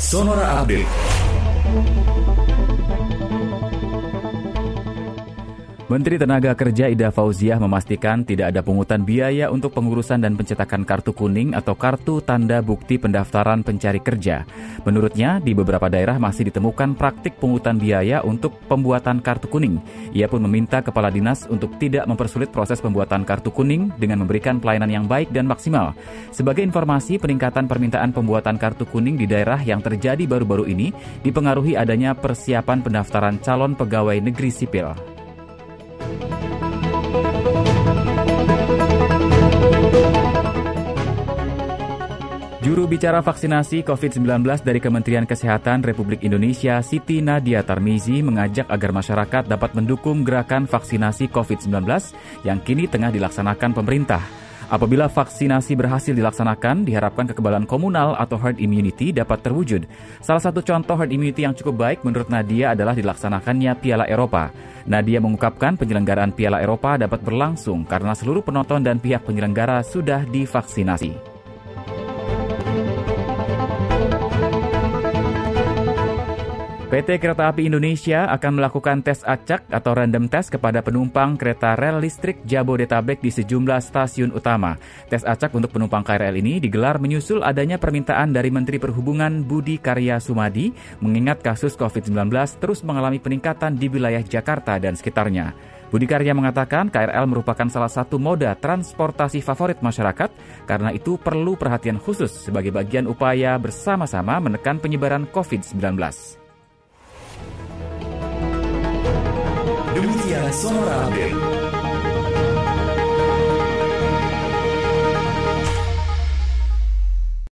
Sonora Update. Menteri Tenaga Kerja Ida Fauziah memastikan tidak ada pungutan biaya untuk pengurusan dan pencetakan kartu kuning atau kartu tanda bukti pendaftaran pencari kerja. Menurutnya, di beberapa daerah masih ditemukan praktik pungutan biaya untuk pembuatan kartu kuning. Ia pun meminta kepala dinas untuk tidak mempersulit proses pembuatan kartu kuning dengan memberikan pelayanan yang baik dan maksimal. Sebagai informasi, peningkatan permintaan pembuatan kartu kuning di daerah yang terjadi baru-baru ini dipengaruhi adanya persiapan pendaftaran calon pegawai negeri sipil. Juru bicara vaksinasi COVID-19 dari Kementerian Kesehatan Republik Indonesia, Siti Nadia Tarmizi, mengajak agar masyarakat dapat mendukung gerakan vaksinasi COVID-19 yang kini tengah dilaksanakan pemerintah. Apabila vaksinasi berhasil dilaksanakan, diharapkan kekebalan komunal atau herd immunity dapat terwujud. Salah satu contoh herd immunity yang cukup baik menurut Nadia adalah dilaksanakannya Piala Eropa. Nadia mengungkapkan penyelenggaraan Piala Eropa dapat berlangsung karena seluruh penonton dan pihak penyelenggara sudah divaksinasi. PT Kereta Api Indonesia akan melakukan tes acak atau random test kepada penumpang kereta rel listrik Jabodetabek di sejumlah stasiun utama. Tes acak untuk penumpang KRL ini digelar menyusul adanya permintaan dari Menteri Perhubungan Budi Karya Sumadi mengingat kasus COVID-19 terus mengalami peningkatan di wilayah Jakarta dan sekitarnya. Budi Karya mengatakan KRL merupakan salah satu moda transportasi favorit masyarakat karena itu perlu perhatian khusus sebagai bagian upaya bersama-sama menekan penyebaran COVID-19. Sonora Update.